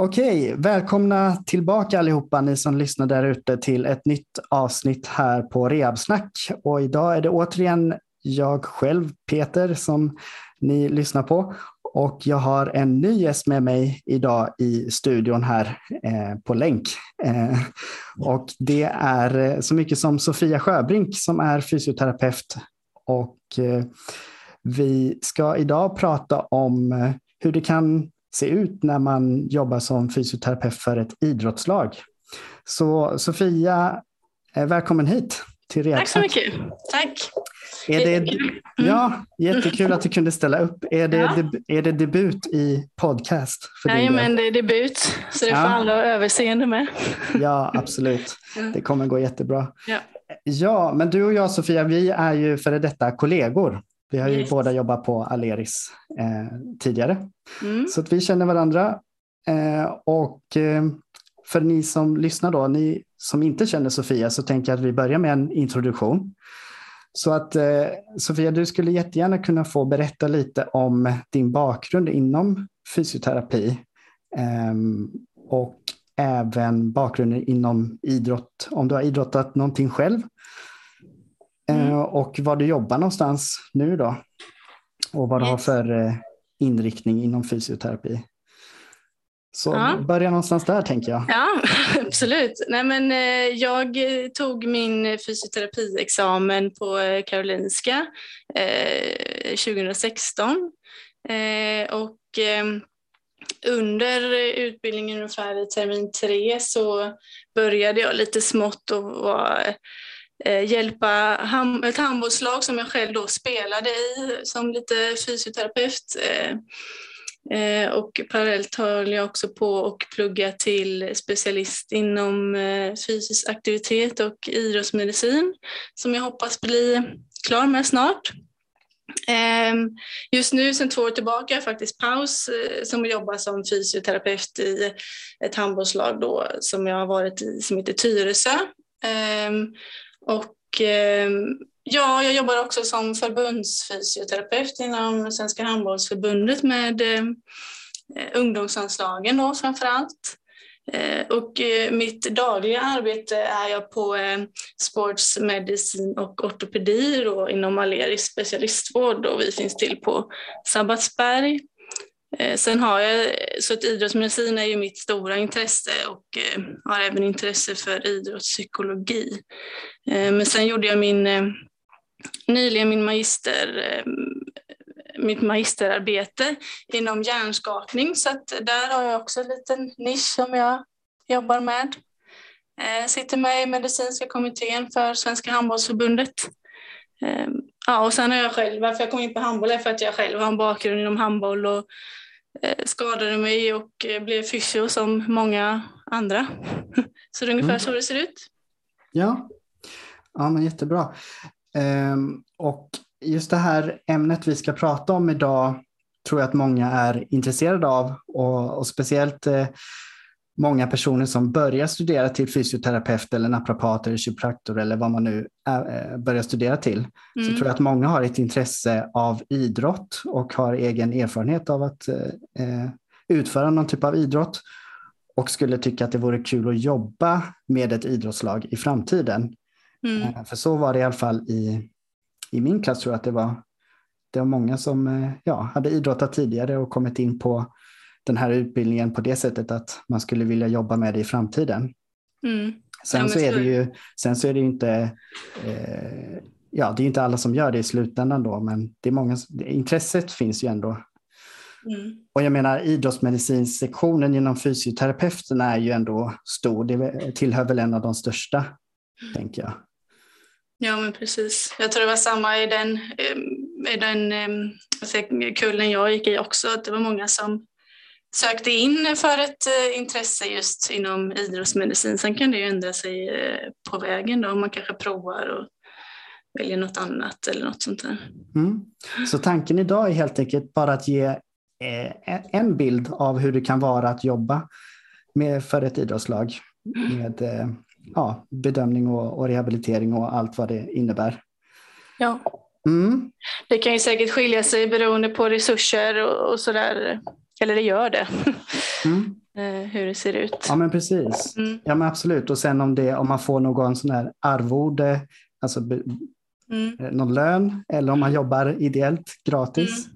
Okej, välkomna tillbaka allihopa ni som lyssnar där ute till ett nytt avsnitt här på Rehabsnack. Och idag är det återigen jag själv, Peter, som ni lyssnar på. Och jag har en ny gäst med mig idag i studion här eh, på länk. Eh, och det är eh, så mycket som Sofia Sjöbrink som är fysioterapeut. Och eh, vi ska idag prata om eh, hur det kan se ut när man jobbar som fysioterapeut för ett idrottslag. Så Sofia, eh, välkommen hit till Rehabsnack. Tack så mycket. Tack. Är det, mm. ja, jättekul att du kunde ställa upp. Är det, ja. deb, är det debut i podcast? Nej, men det är debut, så det får alla överseende med. Ja, absolut. Det kommer gå jättebra. Ja. ja, men du och jag Sofia, vi är ju före detta kollegor. Vi har ju yes. båda jobbat på Aleris eh, tidigare. Mm. Så att vi känner varandra. Eh, och eh, för ni som lyssnar då, ni som inte känner Sofia, så tänker jag att vi börjar med en introduktion. Så att eh, Sofia, du skulle jättegärna kunna få berätta lite om din bakgrund inom fysioterapi ehm, och även bakgrunden inom idrott, om du har idrottat någonting själv mm. Eh, och var du jobbar någonstans nu då och vad du yes. har för eh, inriktning inom fysioterapi. Så ja. börja någonstans där tänker jag. Ja, absolut. Nej, men, eh, jag tog min fysioterapiexamen på Karolinska eh, 2016. Eh, och eh, under utbildningen ungefär i termin tre så började jag lite smått och var, Eh, hjälpa ham ett handbollslag som jag själv då spelade i som lite fysioterapeut. Eh, eh och parallellt höll jag också på att plugga till specialist inom eh, fysisk aktivitet och idrottsmedicin som jag hoppas bli klar med snart. Eh, just nu sedan två år tillbaka har jag faktiskt paus som jobbar som fysioterapeut i ett handbollslag då, som jag har varit i som heter Tyresö. Och ehm, Ja, jag jobbar också som förbundsfysioterapeut inom Svenska handbollsförbundet med ehm, eh, ungdomsanslagen då framför allt. Och eh, mitt dagliga arbete är jag på ehm, sportsmedicin och ortopedi då, inom Aleris specialistvård och vi finns till på Sabbatsberg. Eh, sen har jag, så att idrottsmedicin är ju mitt stora intresse och eh, har även intresse för idrottspsykologi. Eh, men sen gjorde jag min nyligen min magister, mitt magisterarbete inom hjärnskakning så att där har jag också en liten nisch som jag jobbar med. Jag sitter med i medicinska kommittén för Svenska handbollsförbundet. Eh, ja, och sen har jag själv, varför jag kom in på handboll är för att jag själv har en bakgrund inom handboll och skadade mig och blev fysio som många andra. Så det är ungefär mm. så det ser ut. Ja, ja men jättebra. Ehm, och just det här ämnet vi ska prata om idag tror jag att många är intresserade av och, och speciellt eh, många personer som börjar studera till fysioterapeut eller naprapat eller kiropraktor eller vad man nu är, börjar studera till. Mm. Så tror jag att många har ett intresse av idrott och har egen erfarenhet av att eh, eh, utföra någon typ av idrott och skulle tycka att det vore kul att jobba med ett idrottslag i framtiden. Mm. Eh, för så var det i alla fall i, i min klass tror jag att det var. Det var många som eh, ja, hade idrottat tidigare och kommit in på den här utbildningen på det sättet att man skulle vilja jobba med det i framtiden. Mm. Sen, ja, så är det ju, sen så är det ju inte, eh, ja det är inte alla som gör det i slutändan då, men det är många, intresset finns ju ändå. Mm. Och jag menar idrottsmedicinsektionen inom fysioterapeuterna är ju ändå stor, det tillhör väl en av de största, mm. tänker jag. Ja men precis. Jag tror det var samma i den, i den kullen jag gick i också, att det var många som sökte in för ett eh, intresse just inom idrottsmedicin. Sen kan det ju ändra sig eh, på vägen då, om man kanske provar och väljer något annat eller något sånt där. Mm. Så tanken idag är helt enkelt bara att ge eh, en bild av hur det kan vara att jobba med, för ett idrottslag med ja, bedömning och, och rehabilitering och allt vad det innebär. Ja. Mm. Det kan ju säkert skilja sig beroende på resurser och, och sådär. Eller det gör det. Mm. hur det ser ut. Ja men precis. Mm. Ja men absolut och sen om, det, om man får någon sån här arvode, alltså mm. någon lön eller om man jobbar ideellt gratis.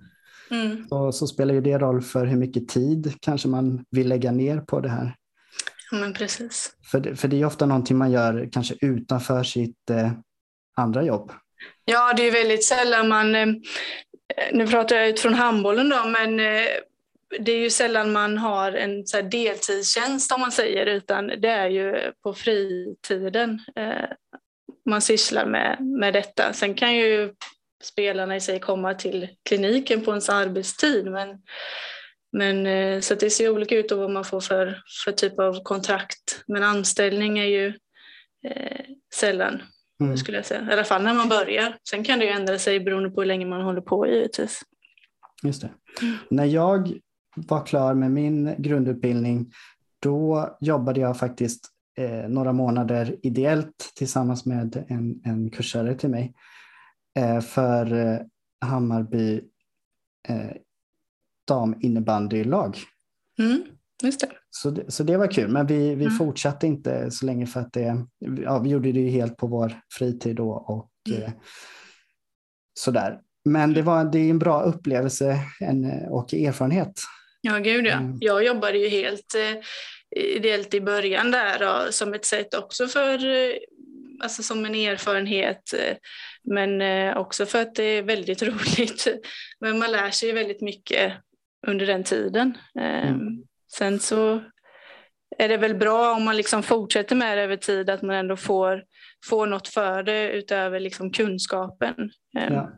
Mm. mm. Så, så, spelar ju det roll för hur mycket tid kanske man vill lägga ner på det här. Ja, men precis. För, det, för det är ofta någonting man gör kanske utanför sitt eh, andra jobb. Ja, det är väldigt sällan man, eh, nu pratar jag utifrån handbollen då, men eh, det är ju sällan man har en så deltidstjänst om man säger, utan det är ju på fritiden eh, man sysslar med, med detta. Sen kan ju spelarna i sig komma till kliniken på ens arbetstid, men, men eh, så det ser olika ut vad man får för, för typ av kontrakt. Men anställning är ju eh, sällan Mm. Skulle jag säga. I alla fall när man börjar. Sen kan det ju ändra sig beroende på hur länge man håller på givetvis. Just det. Mm. När jag var klar med min grundutbildning då jobbade jag faktiskt eh, några månader ideellt tillsammans med en, en kursare till mig eh, för eh, Hammarby eh, daminnebandylag. Mm. Just det. Så, det, så det var kul, men vi, vi mm. fortsatte inte så länge för att det, ja, vi gjorde det ju helt på vår fritid då och mm. eh, sådär. Men det, var, det är en bra upplevelse en, och erfarenhet. Ja, gud ja. Mm. Jag jobbade ju helt eh, ideellt i början där då, som ett sätt också för, eh, alltså som en erfarenhet, eh, men också för att det är väldigt roligt. Men man lär sig väldigt mycket under den tiden. Mm. Sen så är det väl bra om man liksom fortsätter med det över tid att man ändå får, får något för det utöver liksom kunskapen. Ja.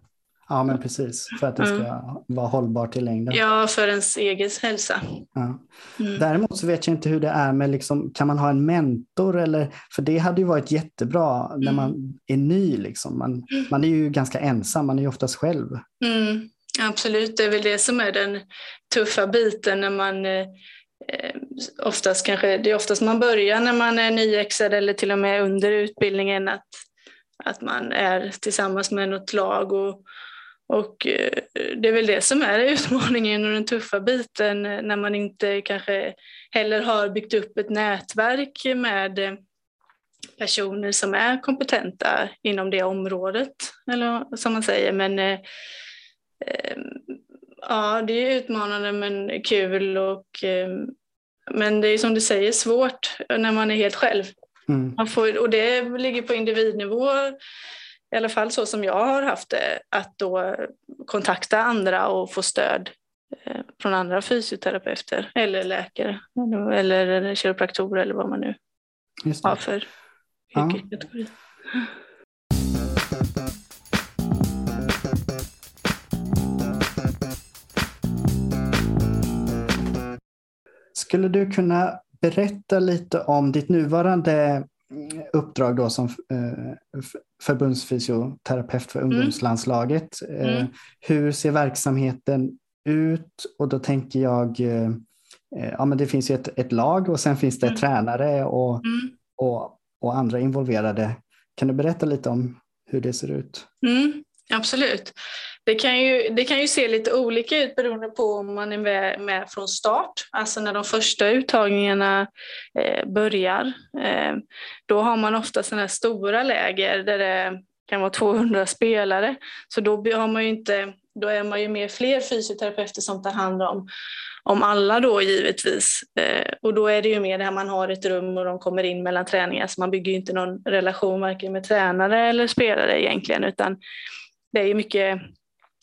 Ja, men precis. För att det ska mm. vara hållbart i längden. Ja, för ens egen hälsa. Ja. Mm. Däremot så vet jag inte hur det är med, liksom, kan man ha en mentor? Eller, för det hade ju varit jättebra när mm. man är ny. Liksom. Man, mm. man är ju ganska ensam, man är ju oftast själv. Mm. Absolut, det är väl det som är den tuffa biten när man eh, Eh, oftast kanske, det är oftast man börjar när man är nyexad eller till och med under utbildningen att, att man är tillsammans med något lag och, och eh, det är väl det som är utmaningen och den tuffa biten när man inte kanske heller har byggt upp ett nätverk med personer som är kompetenta inom det området, eller som man säger. Men eh, Ja, det är utmanande men kul och eh, men det är som du säger svårt när man är helt själv. Mm. Man får, och det ligger på individnivå, i alla fall så som jag har haft det, att då kontakta andra och få stöd eh, från andra fysioterapeuter eller läkare eller kiropraktorer eller vad man nu har för yrkeskategori. Ja. Skulle du kunna berätta lite om ditt nuvarande uppdrag då som eh, förbundsfysioterapeut för mm. ungdomslandslaget. Eh, mm. Hur ser verksamheten ut? Och då tänker jag, eh, ja men det finns ju ett, ett lag och sen finns det mm. tränare och, mm. och, och, andra involverade. Kan du berätta lite om hur det ser ut? Mm, absolut. Det kan, ju, det kan ju se lite olika ut beroende på om man är med, med från start, alltså när de första uttagningarna eh, börjar. Eh, då har man ofta sådana här stora läger där det kan vara 200 spelare. Så då, har man ju inte, då är man ju med fler fysioterapeuter som tar hand om, om alla då givetvis. Eh, och då är det ju mer det här man har ett rum och de kommer in mellan träningar så man bygger ju inte någon relation varken med tränare eller spelare egentligen utan det är ju mycket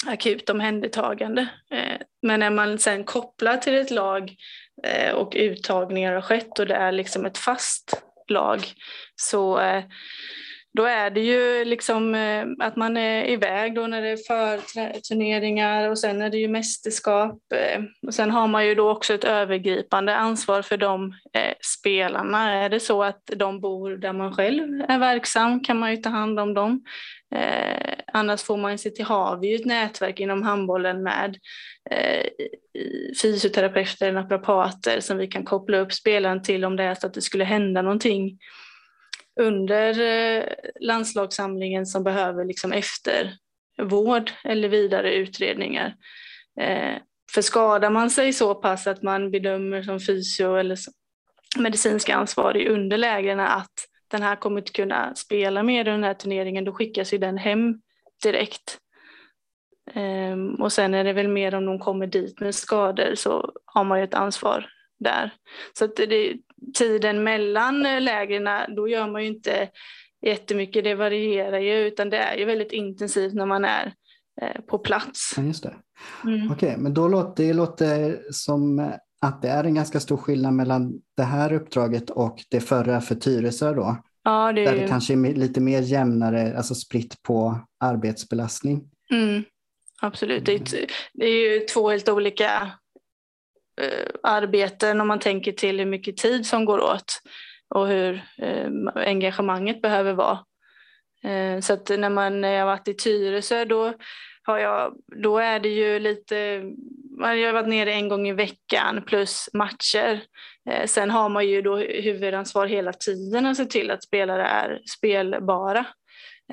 akut omhändertagande. Eh, men när man sen kopplar till ett lag eh, och uttagningar har skett och det är liksom ett fast lag så eh, då är det ju liksom att man är iväg då när det är förturneringar och sen är det ju mästerskap. Och sen har man ju då också ett övergripande ansvar för de spelarna. Är det så att de bor där man själv är verksam kan man ju ta hand om dem. Eh, annars får man sig till, har vi ju ett nätverk inom handbollen med eh, fysioterapeuter, naprapater som vi kan koppla upp spelaren till om det är så att det skulle hända någonting under eh, landslagssamlingen som behöver liksom eftervård eller vidare utredningar. Eh, för skadar man sig så pass att man bedömer som fysio eller medicinska ansvarig under lägren att den här kommer inte kunna spela mer i den här turneringen, då skickas ju den hem direkt. Um, och sen är det väl mer om de kommer dit med skador så har man ju ett ansvar där. Så att det, tiden mellan lägren, då gör man ju inte jättemycket, det varierar ju, utan det är ju väldigt intensivt när man är eh, på plats. Ja, just det. Mm. Okej, okay, men då låter det låter som att det är en ganska stor skillnad mellan det här uppdraget och det förra för Tyresö då? Ja, det är... Där det kanske är lite mer jämnare, alltså spritt på arbetsbelastning? Mm, absolut, det är, det är ju två helt olika uh, arbeten om man tänker till hur mycket tid som går åt och hur uh, engagemanget behöver vara. Uh, så att när man jag varit i Tyresö då har jag, då är det ju lite, jag har varit nere en gång i veckan plus matcher. Eh, sen har man ju då huvudansvar hela tiden att se till att spelare är spelbara.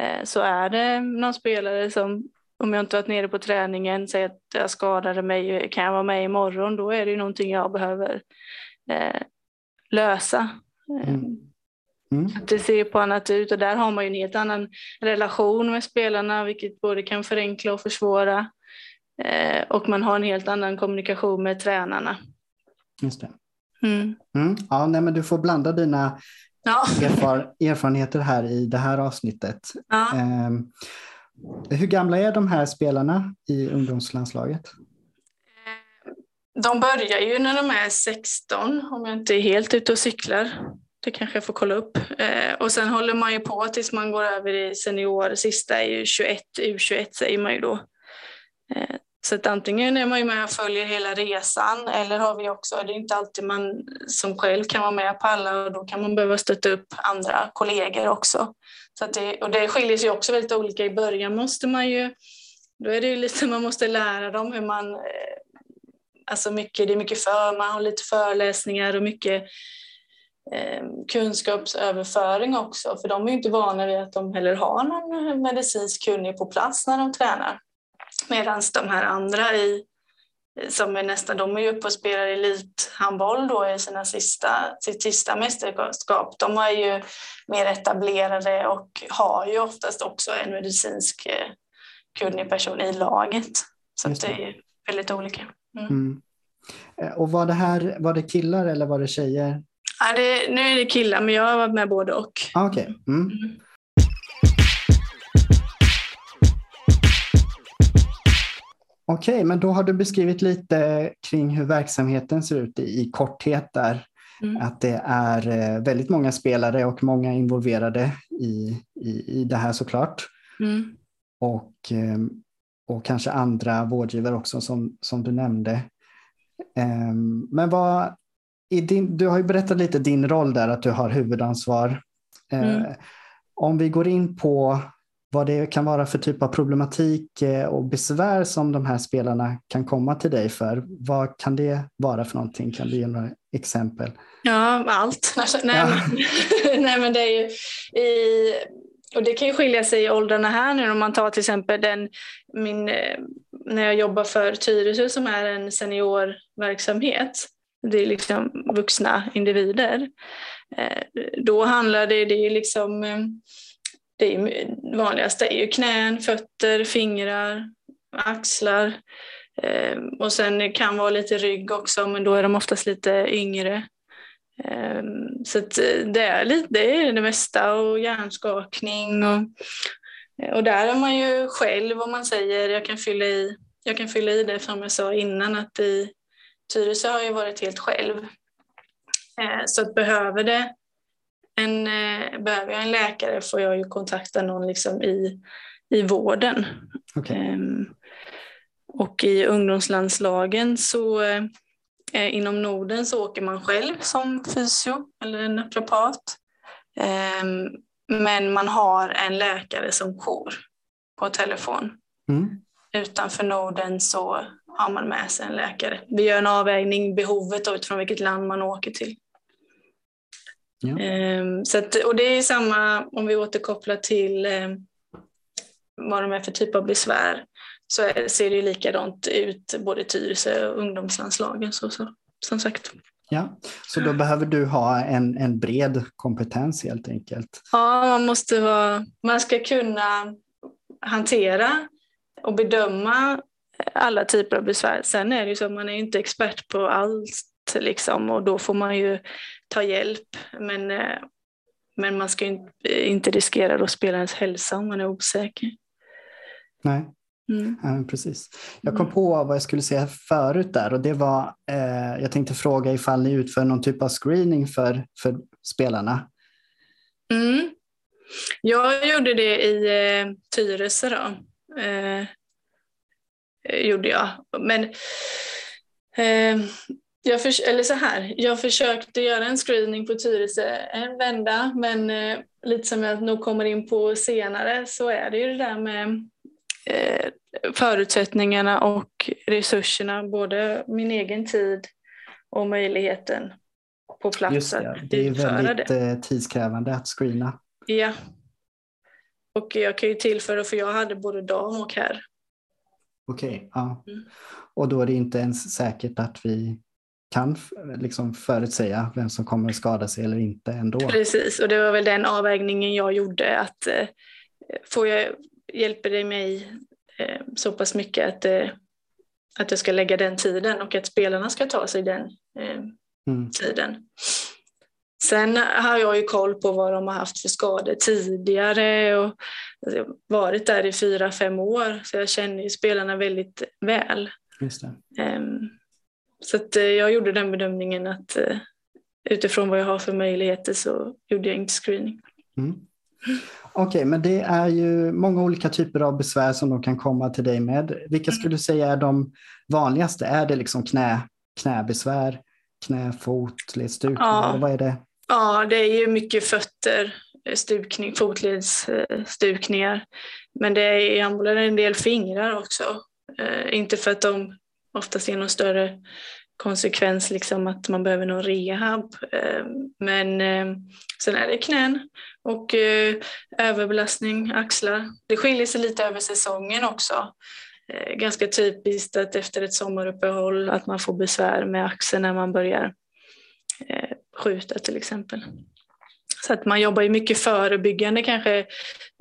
Eh, så är det någon spelare som, om jag inte varit nere på träningen, säger att jag skadade mig, kan jag vara med imorgon? Då är det ju någonting jag behöver eh, lösa. Mm. Mm. Att det ser på annat ut och där har man ju en helt annan relation med spelarna vilket både kan förenkla och försvåra. Eh, och man har en helt annan kommunikation med tränarna. Just det. Mm. Mm. Ja, nej, men du får blanda dina ja. erfar erfarenheter här i det här avsnittet. Ja. Eh, hur gamla är de här spelarna i ungdomslandslaget? De börjar ju när de är 16 om jag inte är helt ute och cyklar. Det kanske jag får kolla upp. Eh, och sen håller man ju på tills man går över i senior. Sista är ju 21, U21 säger man ju då. Eh, så att antingen är man ju med och följer hela resan eller har vi också, det är inte alltid man som själv kan vara med på alla och då kan man behöva stötta upp andra kollegor också. Så att det, och det skiljer sig också väldigt olika. I början måste man ju, då är det ju lite, man måste lära dem hur man, eh, alltså mycket, det är mycket för, man har lite föreläsningar och mycket kunskapsöverföring också, för de är ju inte vana vid att de heller har någon medicinsk kunnig på plats när de tränar. Medan de här andra i, som är nästan, de är ju uppe och spelar elithandboll då i sina sista, sitt sista mästerskap. De är ju mer etablerade och har ju oftast också en medicinsk eh, kunnig person i laget. Så det. det är väldigt olika. Mm. Mm. Eh, och var det här var det killar eller var det tjejer Ja, det, nu är det killar, men jag har varit med både och. Ah, Okej. Okay. Mm. Okej, okay, men då har du beskrivit lite kring hur verksamheten ser ut i, i korthet där. Mm. Att det är eh, väldigt många spelare och många involverade i, i, i det här såklart. Mm. Och, ehm, och kanske andra vårdgivare också som, som du nämnde. Ehm, men vad, din, du har ju berättat lite din roll där, att du har huvudansvar. Eh, mm. om vi går in på vad det kan vara för typ av problematik eh, och besvär som de här spelarna kan komma till dig för. Vad kan det vara för någonting? Kan du ge några exempel? Ja, allt. Nej, ja. Men, nej men det är ju i, och det kan ju skilja sig i åldrarna här nu om man tar till exempel den, min, eh, när jag jobbar för Tyresö som är en seniorverksamhet det är liksom vuxna individer. Eh, då handlar det, det är liksom, eh, det är vanligaste är ju knän, fötter, fingrar, axlar. Eh, och sen kan vara lite rygg också, men då är de oftast lite yngre. Så det är, lite, det är det mesta och hjärnskakning och, och där är man ju själv om man säger, jag kan fylla i, jag kan fylla i det som jag sa innan, att i Tyresö har ju varit helt själv. Eh, så att behöver, det en, eh, behöver jag en läkare får jag ju kontakta någon liksom i, i vården. Okay. Ehm, och i ungdomslandslagen så eh, inom Norden så åker man själv som fysio eller en naprapat. Ehm, men man har en läkare som jour på telefon. Mm. Utanför Norden så har man med sig en läkare. Vi gör en avvägning, behovet utifrån vilket land man åker till. Ja. Ehm, så att, och det är samma om vi återkopplar till eh, vad de är för typ av besvär. så ser det likadant ut både Tyresö och ungdomslandslagen. Så, så, som sagt. Ja, så då behöver du ha en, en bred kompetens helt enkelt. Ja, man måste vara, man ska kunna hantera och bedöma alla typer av besvär. Sen är det ju så att man är inte expert på allt liksom, och då får man ju ta hjälp. Men, eh, men man ska inte riskera att spela ens hälsa om man är osäker. Nej. Mm. Ja, precis. Jag kom mm. på vad jag skulle säga förut där och det var, eh, jag tänkte fråga ifall ni utför någon typ av screening för, för spelarna. Mm. Jag gjorde det i eh, Tyresö då. Eh, gjorde jag. Men eh, jag, för, eller så här, jag försökte göra en screening på Tyresö en vända men eh, lite som jag nog kommer in på senare så är det ju det där med eh, förutsättningarna och resurserna, både min egen tid och möjligheten på plats Just det, att det är väldigt det. Eh, tidskrävande att screena. Ja. Och jag kan ju tillföra, för jag hade både dam och herr. Okej, okay, ja. Mm. Och då är det inte ens säkert att vi kan liksom förutsäga vem som kommer att skada sig eller inte ändå. Precis, och det var väl den avvägningen jag gjorde. att eh, får jag, Hjälper det mig eh, så pass mycket att, eh, att jag ska lägga den tiden och att spelarna ska ta sig den eh, mm. tiden. Sen har jag ju koll på vad de har haft för skador tidigare och alltså, varit där i fyra, fem år så jag känner ju spelarna väldigt väl. Um, så att, uh, jag gjorde den bedömningen att uh, utifrån vad jag har för möjligheter så gjorde jag inte screening. Mm. Okej, okay, men det är ju många olika typer av besvär som de kan komma till dig med. Vilka skulle du säga är de vanligaste? Är det liksom knä, knäbesvär, knä, fot, ledstukningar? Ja. Vad är det? Ja, det är ju mycket fötter, eh, stukning, fotledsstukningar. Eh, men det är i handbollen en del fingrar också. Eh, inte för att de oftast ger någon större konsekvens liksom att man behöver någon rehab. Eh, men eh, sen är det knän och eh, överbelastning, axlar. Det skiljer sig lite över säsongen också. Eh, ganska typiskt att efter ett sommaruppehåll att man får besvär med axeln när man börjar Eh, skjuta till exempel. Så att man jobbar ju mycket förebyggande kanske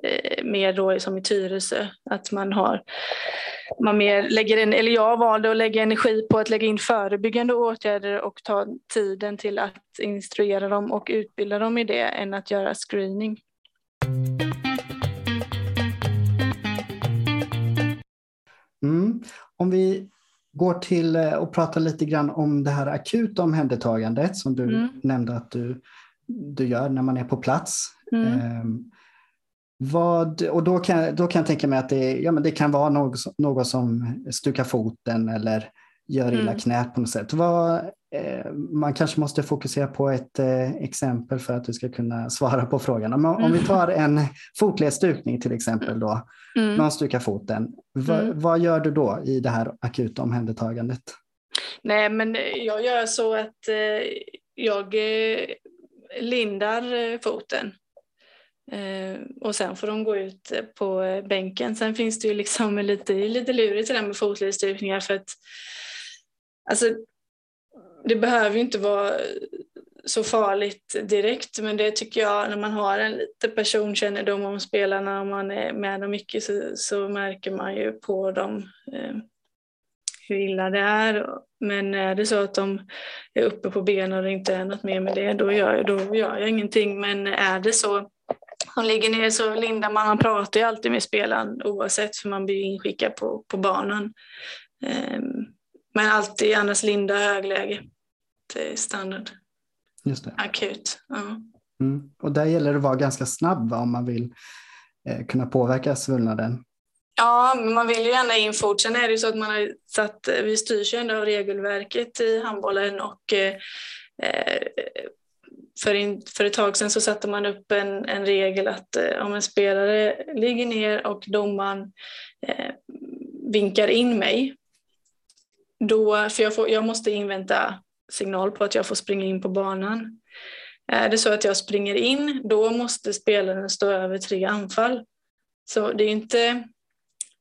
eh, mer då som i Tyresö. Att man har, man mer lägger in, eller jag valde att lägga energi på att lägga in förebyggande åtgärder och ta tiden till att instruera dem och utbilda dem i det än att göra screening. Mm. Om vi går till och eh, pratar lite grann om det här akuta omhändertagandet som du mm. nämnde att du du gör när man är på plats. Mm. Um, vad, och då kan, då kan jag tänka mig att det, ja, men det kan vara något, något som stukar foten eller gör illa mm. knät på något sätt. Vad, man kanske måste fokusera på ett eh, exempel för att du ska kunna svara på frågan. Om, om vi mm. tar en fotledsstukning till exempel då, mm. någon stukar foten. Va, mm. Vad gör du då i det här akuta omhändertagandet? Nej, men jag gör så att eh, jag eh, lindar eh, foten. Eh, och sen får de gå ut eh, på bänken. Sen finns det ju liksom lite, lite lurigt det där med fotledsstyrkningar för att alltså, det behöver ju inte vara så farligt direkt men det tycker jag när man har en lite personkännedom om spelarna och man är med dem mycket så, så märker man ju på dem eh, hur illa det är. Men är det så att de är uppe på benen och det inte är något mer med det, då gör jag, då gör jag ingenting. Men är det så de ligger ner så lindar man, man pratar ju alltid med spelaren oavsett för man blir inskickad på, på banan. Eh, men alltid annars linda högläge. Standard. Just det. Akut. Ja. Mm. Och där gäller det att vara ganska snabb va, om man vill eh, kunna påverka svullnaden. Ja, men man vill ju gärna in fort. Sen är det ju så att man har satt, vi styrs ju ändå av regelverket i handbollen och eh, för, in, för ett tag sedan så satte man upp en, en regel att eh, om en spelare ligger ner och domaren eh, vinkar in mig, då, för jag, får, jag måste invänta signal på att jag får springa in på banan. Är det så att jag springer in, då måste spelaren stå över tre anfall. Så det är inte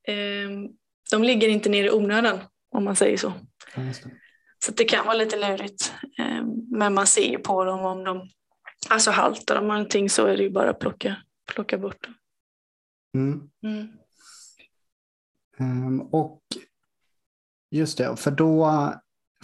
Ehm, de ligger inte ner i onödan om man säger så. Så det kan vara lite lurigt. Eh, Men man ser ju på dem om de alltså haltar de någonting så är det ju bara att plocka, plocka bort dem. Mm. Mm. Ehm, och just det, för då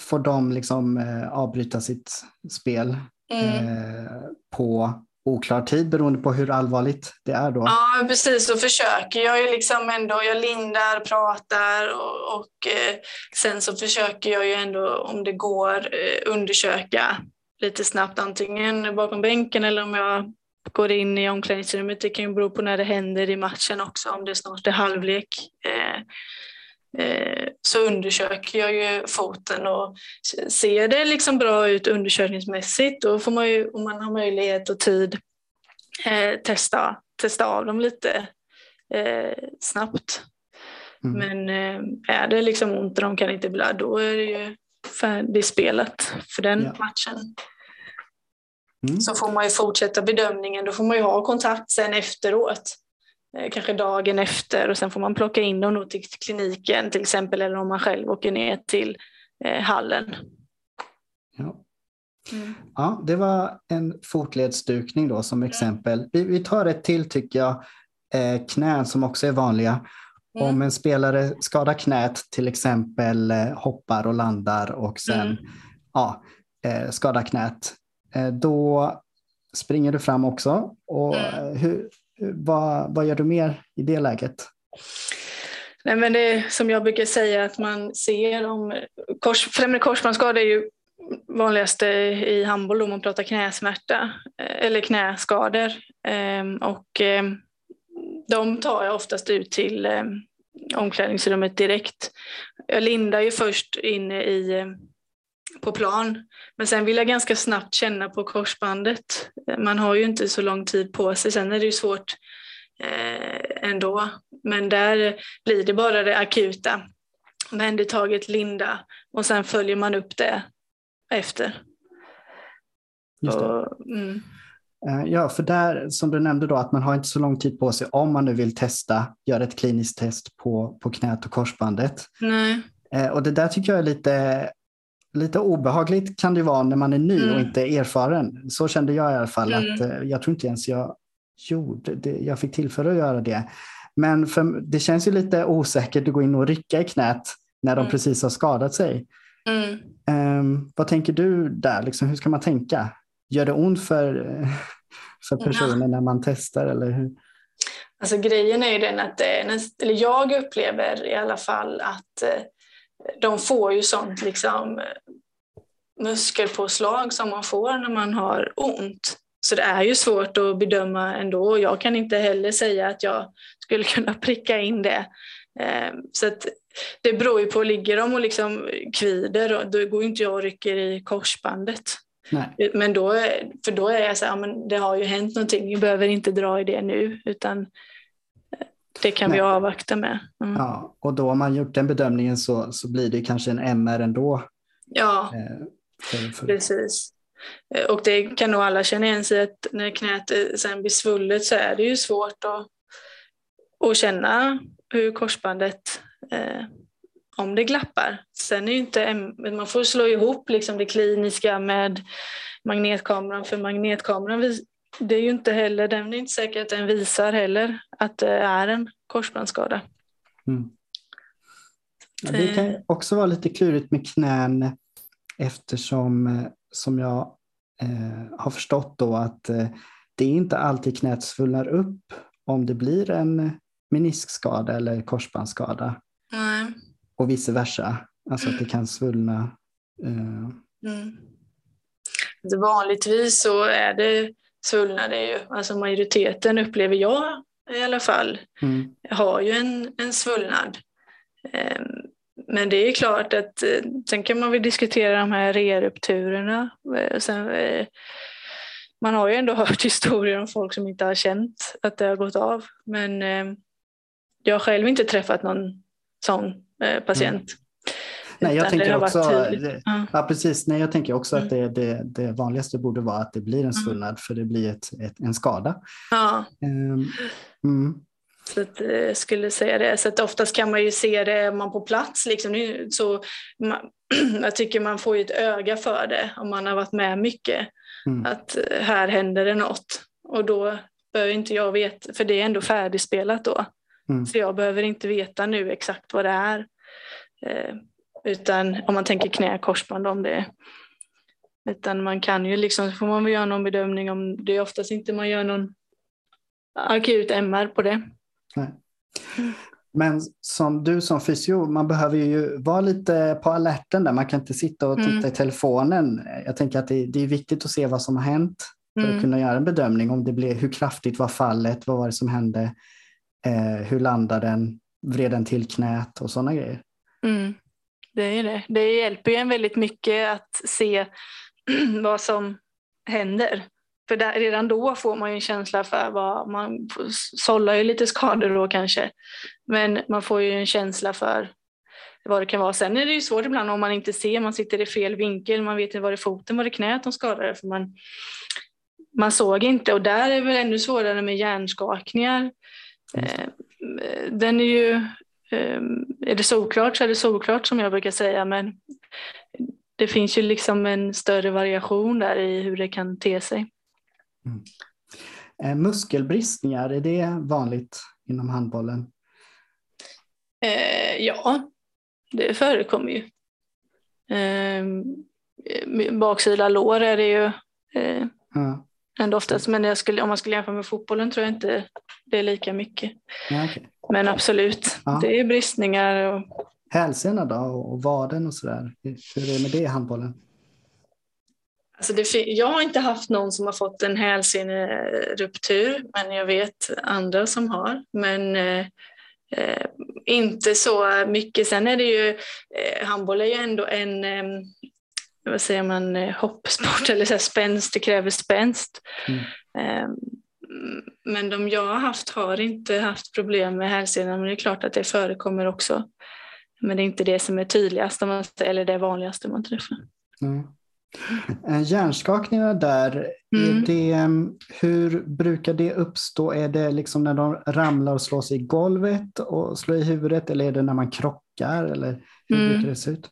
får de liksom eh, avbryta sitt spel Mm. eh, på oklar tid beroende på hur allvarligt det är då. Ja, precis. Så försöker jag ju liksom ändå. Jag lindar, pratar och, och eh, sen så försöker jag ju ändå om det går eh, undersöka lite snabbt antingen bakom bänken eller om jag går in i omklädningsrummet. Det kan ju bero på när det händer i matchen också, om det snart är halvlek. Eh, så undersöker jag ju foten och ser det liksom bra ut undersökningsmässigt då får man ju, om man har möjlighet och tid, eh, testa, testa av dem lite eh, snabbt. Mm. Men är det liksom ont och de kan inte blöda, då är det ju färdigspelat för den Ja. matchen. Mm. Så får man ju fortsätta bedömningen, då får man ju ha kontakt sen efteråt. Eh, Kanske dagen efter och sen får man plocka in dem till kliniken till exempel eller om man själv åker ner till eh, hallen. Ja. Mm. Ja, det var en fotledsdukning då som exempel. Vi, vi tar ett till tycker jag, eh, knän som också är vanliga. Mm. Om en spelare skadar knät, till exempel eh, hoppar och landar och sen Mm. ja, eh, skadar knät, eh, då springer du fram också. Och, Mm. hur, vad, vad gör du mer i det läget? Nej, men det är som jag brukar säga att man ser om kors, främre korsbandsskada är ju vanligaste i handboll om man pratar knäsmärta eh, eller knäskador. Ehm, och ehm, de tar jag oftast ut till ehm, omklädningsrummet direkt. Jag lindar ju först inne i, på plan men sen vill jag ganska snabbt känna på korsbandet. Man har ju inte så lång tid på sig, sen är det ju svårt eh, ändå. Men där blir det bara det akuta. Omhändertaget, linda och sen följer man upp det efter. Just det. Och, mm, Eh, Ja, för där som du nämnde då att man har inte så lång tid på sig om man nu vill testa, göra ett kliniskt test på, på knät och korsbandet. nej. Eh, Och det där tycker jag är lite, lite obehagligt kan det vara när man är ny och Mm. inte erfaren. Så kände jag i alla fall. Mm. att eh, Jag tror inte ens jag gjorde det. Jag fick tillfälle att göra det. Men för, det känns ju lite osäkert att gå in och rycka i knät när de Mm. precis har skadat sig. Mm. Ehm, vad tänker du där? Liksom, hur ska man tänka? Gör det ont för, eh, för Ja. personen när man testar? Eller hur? Alltså grejen är ju den att, det näst, eller jag upplever i alla fall att eh, de får ju sånt liksom muskelpåslag som man får när man har ont. Så det är ju svårt att bedöma ändå. Jag kan inte heller säga att jag skulle kunna pricka in det. Eh, Så det beror ju på, ligger de och liksom kvider, då går inte jag och rycker i korsbandet. Nej. Men då, för då är jag så här, ja, men det har ju hänt någonting, vi behöver inte dra i det nu, utan det kan vi Nej. avvakta med. Mm. Ja. Ja, och då har man gjort den bedömningen så, så blir det kanske en MR ändå. Eh, för, för, precis. Eh, Och det kan nog alla känna igen sig att när knät eh, sen blir svullet så är det ju svårt att, att känna hur korsbandet, eh, om det glappar. Sen är inte, man får slå ihop liksom det kliniska med magnetkameran, för magnetkameran det är ju inte heller, den är inte säker att den visar heller att det är en korsbandsskada. Mm. Ja, det kan också vara lite klurigt med knän eftersom eh, som jag eh, har förstått då att eh, det är inte alltid knät svullnar upp om det blir en meniskskada eller korsbandsskada Nej. och vice versa. Alltså att det kan svullna. Eh, Mm. Vanligtvis så är det svullnar det ju. Alltså majoriteten upplever jag i alla fall mm, har ju en, en svullnad. Ehm, Men det är klart att eh, sen kan man väl diskutera de här rerupturerna. Eh, Sen, eh, man har ju ändå hört historier om folk som inte har känt att det har gått av. Men eh, jag har själv inte träffat någon sån patient. Nej, jag tänker också, Ja. ja precis, nej, jag tänker också att Mm. det, det, det vanligaste borde vara att det blir en svullnad för det blir ett, ett, en skada. Ja. Ehm, mm. Så att, jag eh, skulle säga det. Så att oftast kan man ju se det man på plats. Liksom. Så man, jag tycker man får ju ett öga för det om man har varit med mycket. Mm. Att eh, här händer det något. Och då behöver inte jag veta, för det är ändå färdigspelat då. Mm. Så jag behöver inte veta nu exakt vad det är. Utan om man tänker knä, korsband om det. Utan man kan ju liksom, får man väl göra någon bedömning om det är oftast inte man gör någon akut MR på det. Nej. Men som du som fysio, man behöver ju vara lite på alerten där. Man kan inte sitta och titta mm. i telefonen. Jag tänker att det, det, är viktigt att se vad som har hänt för mm. att kunna göra en bedömning om det blev, hur kraftigt var fallet, vad var det som hände, eh, hur landade den, vred den till knät och sådana grejer. Mm. Det är det. Det hjälper ju en väldigt mycket att se vad som händer. För där, redan då får man ju en känsla för vad man sållar ju lite skador då kanske. Men man får ju en känsla för vad det kan vara. Sen är det ju svårt ibland om man inte ser, man sitter i fel vinkel, man vet inte var det foten, var det knät de skadade för man, man såg inte. Och där är det väl ännu svårare med hjärnskakningar. Eh, den är ju, eh, är det solklart så är det solklart som jag brukar säga, men det finns ju liksom en större variation där i hur det kan te sig. Mm. Eh, muskelbristningar, är det vanligt inom handbollen? Eh, ja, det förekommer ju. Eh, baksida lår är det ju eh, ja. Ändå oftast, men skulle, om man skulle jämföra med fotbollen tror jag inte det är lika mycket. Ja, okay. Men absolut, ja. det är bristningar. Och... Hälsena då och vaden och sådär, hur är det med det i handbollen? Alltså det, jag har inte haft någon som har fått en hälseneruptur, men jag vet andra som har. Men eh, eh, inte så mycket. Sen är det ju, eh, handboll är ju ändå en, eh, vad säger man, eh, hoppsport eller så här spänst, det kräver spänst. Mm. Eh, men de jag har haft har inte haft problem med hälsenan, men det är klart att det förekommer också. Men det är inte det som är tydligast, eller det vanligaste man träffar. Mm. Hjärnskakningar där, mm. det, mm, hur brukar det uppstå? Är det liksom när de ramlar och slår sig i golvet och slår i huvudet eller är det när man krockar? Eller hur mm. brukar det se ut?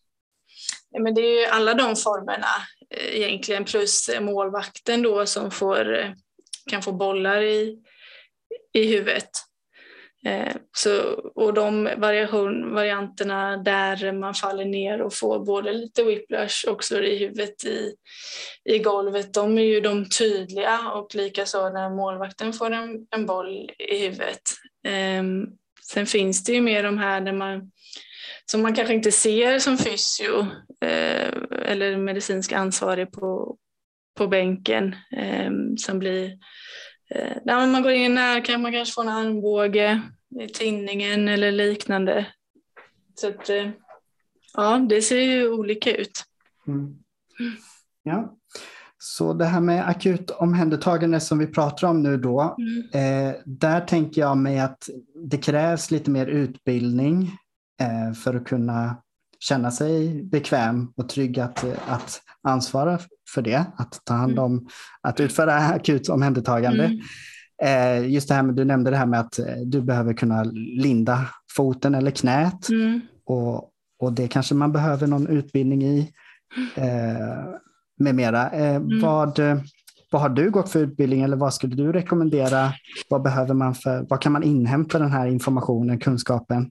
Men det är ju alla de formerna eh, egentligen plus målvakten då som får, eh, kan få bollar i, i huvudet. Eh, så, och de variation, varianterna där man faller ner och får både lite whiplash och slår i huvudet i, i golvet, de är ju de tydliga och likaså när målvakten får en, en boll i huvudet. Ehm, sen finns det ju mer de här där man, som man kanske inte ser som fysio uh, eller medicinsk ansvarig på, på bänken um, som blir Eh, när man går in här kan man kanske få en armbåge i tinningen eller liknande. Så att, eh, ja, det ser ju olika ut. Mm. Ja. Så det här med akut omhändertagande som vi pratar om nu då, mm. eh, där tänker jag mig att det krävs lite mer utbildning eh, för att kunna känna sig bekväm och trygg att, att ansvara för det, att ta hand mm. om, att utföra akut omhändertagande. Mm. Eh, just det här med, du nämnde det här med att eh, du behöver kunna linda foten eller knät mm. och, och det kanske man behöver någon utbildning i eh, med mera. Eh, mm. vad, vad har du gått för utbildning eller vad skulle du rekommendera? Vad behöver man för, vad kan man inhämta den här informationen, kunskapen?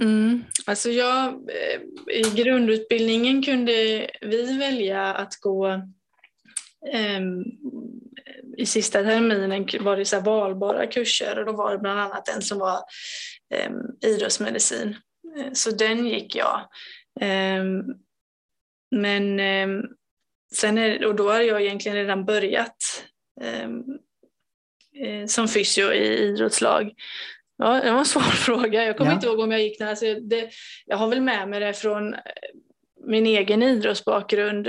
Mm. Alltså jag, eh, I grundutbildningen kunde vi välja att gå um, i sista terminen var det så valbara kurser och då var det bland annat en som var um, idrottsmedicin. Eh, så den gick jag. Um, men um, sen är, och då har jag egentligen redan börjat eh, som fysio i idrottslag. Ja, det var en svår fråga. Jag kommer ja. inte ihåg om jag gick den. Alltså det, jag har väl med mig det från eh, min egen idrottsbakgrund.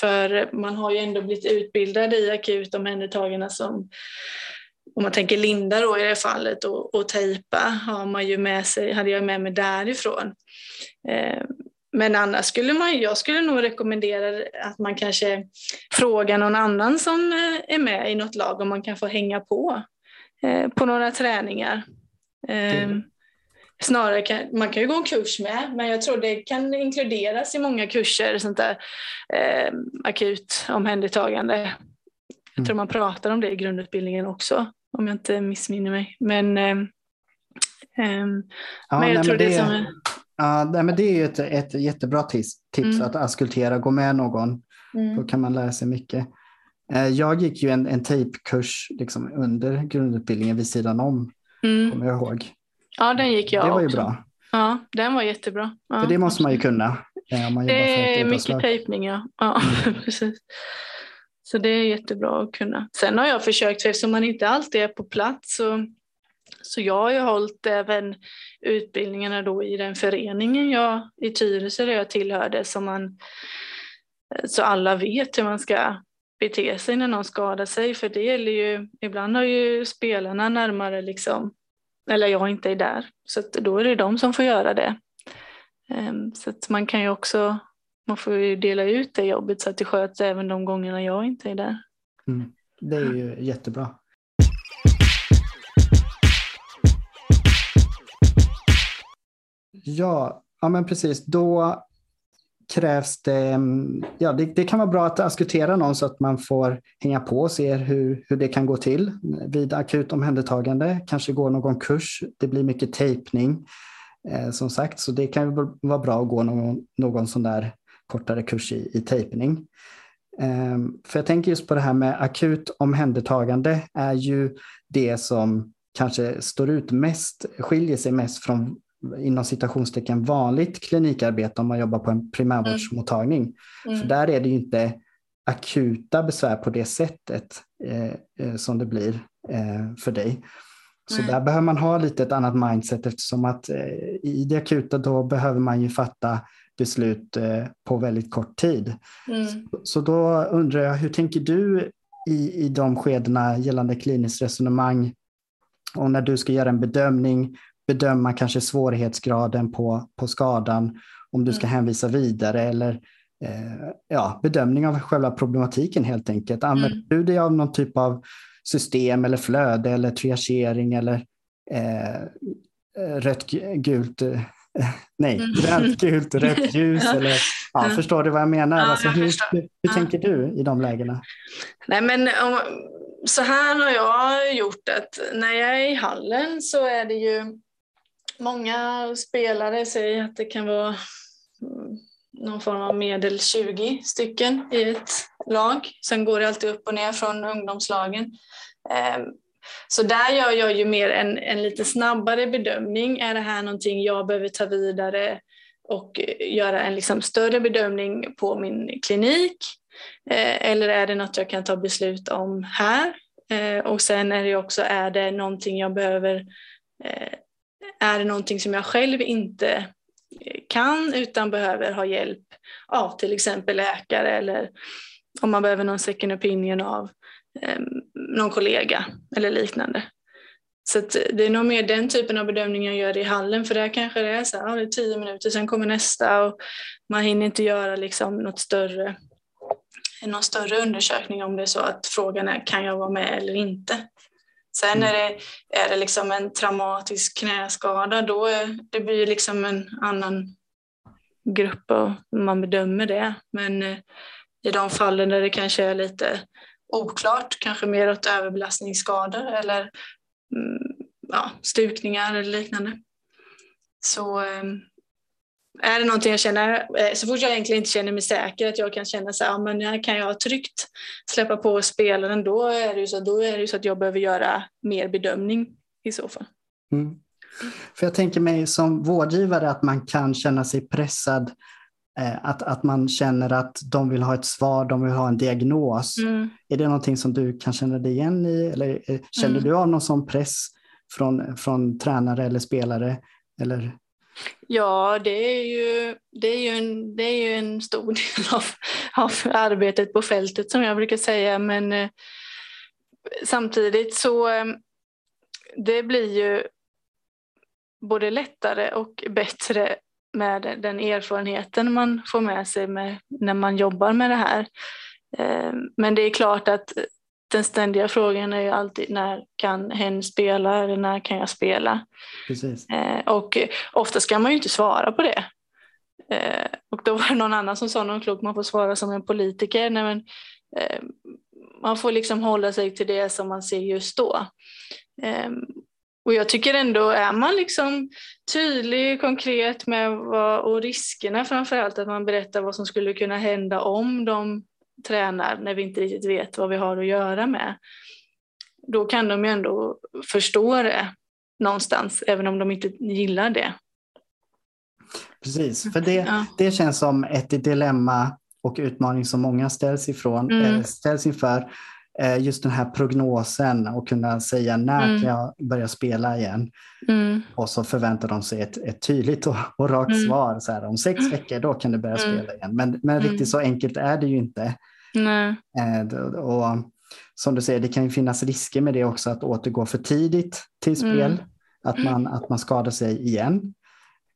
För man har ju ändå blivit utbildad i akut omhändertagande som om man tänker linda då i det fallet och, och tejpa har man ju med sig, hade jag med mig därifrån. Eh, men annars skulle man, jag skulle nog rekommendera att man kanske frågar någon annan som eh, är med i något lag om man kan få hänga på på några träningar. Eh, snarare kan, man kan ju gå en kurs med, men jag tror det kan inkluderas i många kurser, sånt där eh, akut omhändertagande. Jag tror man pratar om det i grundutbildningen också, om jag inte missminner mig. Men, eh, eh, Ja, men jag nej, tror men det, det- som är... Ja, nej, men det är ju ett, ett jättebra tips, tips Mm. att auskultera, gå med någon. Då Mm. kan man lära sig mycket. Eh, Jag gick ju en, en tejpkurs liksom under grundutbildningen vid sidan om, Mm. kommer jag ihåg. Ja, den gick jag det var ju också. bra, Ja, den var jättebra. Ja, för det måste man ju kunna eh, man Det är mycket tejpning, ja. ja precis. Så det är jättebra att kunna. Sen har jag försökt, för eftersom man inte alltid är på plats, så, så jag har ju hållit även utbildningarna då i den föreningen jag i Tyresö där jag tillhörde, så, man, så alla vet hur man ska bete sig när någon skadar sig. För det gäller ju, ibland har ju spelarna närmare liksom, eller jag inte är där, så att då är det de som får göra det. Ehm, så att man kan ju också, man får ju dela ut det jobbet så att det sköts även de gångerna jag inte är där. Mm. Det är ju jättebra. Ja, ja men precis. Då krävs det, mm, ja det, det kan vara bra att diskutera någon så att man får hänga på och se hur, hur det kan gå till vid akut omhändertagande. Kanske gå någon kurs, det blir mycket tejpning eh, som sagt, så det kan vara bra att gå någon, någon sån där kortare kurs i, i tejpning. Eh, För jag tänker just på det här med akut omhändertagande är ju det som kanske står ut mest, skiljer sig mest från inom citationstecken vanligt klinikarbete om man jobbar på en primärvårdsmottagning. För där är det ju inte akuta besvär på det sättet eh, eh, som det blir eh, för dig. Så Nej. där behöver man ha lite ett annat mindset eftersom att eh, i det akuta då behöver man ju fatta beslut eh, på väldigt kort tid. Mm. Så då undrar jag, hur tänker du i, i de skedena gällande kliniskt resonemang och när du ska göra en bedömning, bedöma kanske svårighetsgraden på, på skadan, om du ska Mm. hänvisa vidare eller eh, ja, bedömning av själva problematiken helt enkelt. Använder Mm. du dig av någon typ av system eller flöde eller triagering eller eh, rött, gu- gult, eh, nej, Mm. grönt, gult, rött ljus eller ja, Ja. förstår du vad jag menar? Ja, alltså, jag hur, hur Ja. tänker du i de lägena? Nej men om, så här har jag gjort att när jag är i hallen så är det ju många spelare säger att det kan vara mm, någon form av medel 20 stycken i ett lag. Sen går det alltid upp och ner från ungdomslagen. Ehm, så där gör jag ju mer en, en lite snabbare bedömning. Är det här någonting jag behöver ta vidare och eh, göra en liksom större bedömning på min klinik? Eh, eller är det något jag kan ta beslut om här? Eh, och sen är det också, är det någonting jag behöver, är det någonting som jag själv inte eh, kan utan behöver ha hjälp av till exempel läkare eller om man behöver någon second opinion av eh, någon kollega eller liknande. Så att eh, det är nog mer den typen av bedömning jag gör i hallen för där kanske det är så här, ja, det är tio minuter, sen kommer nästa och man hinner inte göra liksom något större, någon större undersökning om det är så att frågan är kan jag vara med eller inte. Sen är det, är det liksom en traumatisk knäskada, då är, det blir liksom en annan grupp och man bedömer det. Men eh, i de fallen där det kanske är lite oklart, kanske mer åt överbelastningsskador eller mm, ja, stukningar eller liknande. Så eh, är det någonting jag känner, eh, så fort jag egentligen inte känner mig säker, att jag kan känna så här, men här kan jag tryggt släppa på spelaren, då är det ju så, då är det så att jag behöver göra mer bedömning i så fall. Mm. För jag tänker mig som vårdgivare att man kan känna sig pressad, eh, att, att man känner att de vill ha ett svar, de vill ha en diagnos. Mm. Är det någonting som du kan känna dig igen i eller eh, känner Mm. du av någon sån press från, från tränare eller spelare? Eller? Ja, det är ju, det är ju, en, det är ju en stor del av, av arbetet på fältet som jag brukar säga. Men eh, samtidigt så eh, det blir ju både lättare och bättre med den erfarenheten man får med sig med, när man jobbar med det här. Eh, men det är klart att den ständiga frågan är ju alltid när kan hen spela eller när kan jag spela? Precis. Eh, och ofta ska man ju inte svara på det. Eh, och då var det någon annan som sa någon klok, man får svara som en politiker. Nej, men, eh, man får liksom hålla sig till det som man ser just då. Eh, och jag tycker ändå, är man liksom tydlig, konkret med vad, och riskerna framförallt, att man berättar vad som skulle kunna hända om de tränar när vi inte riktigt vet vad vi har att göra med. Då kan de ju ändå förstå det någonstans, även om de inte gillar det. Precis, för det, ja. det känns som ett dilemma och utmaning som många ställs, ifrån, mm. äh, ställs inför. Äh, just den här prognosen och kunna säga när mm. kan jag börja spela igen? Mm. Och så förväntar de sig ett, ett tydligt och, och rakt mm. svar. Så här, om sex mm. veckor då kan du börja mm. spela igen. Men, men riktigt så enkelt är det ju inte. Äh, och, som du säger, det kan ju finnas risker med det också att återgå för tidigt till spel. Att, man, att man skadar sig igen.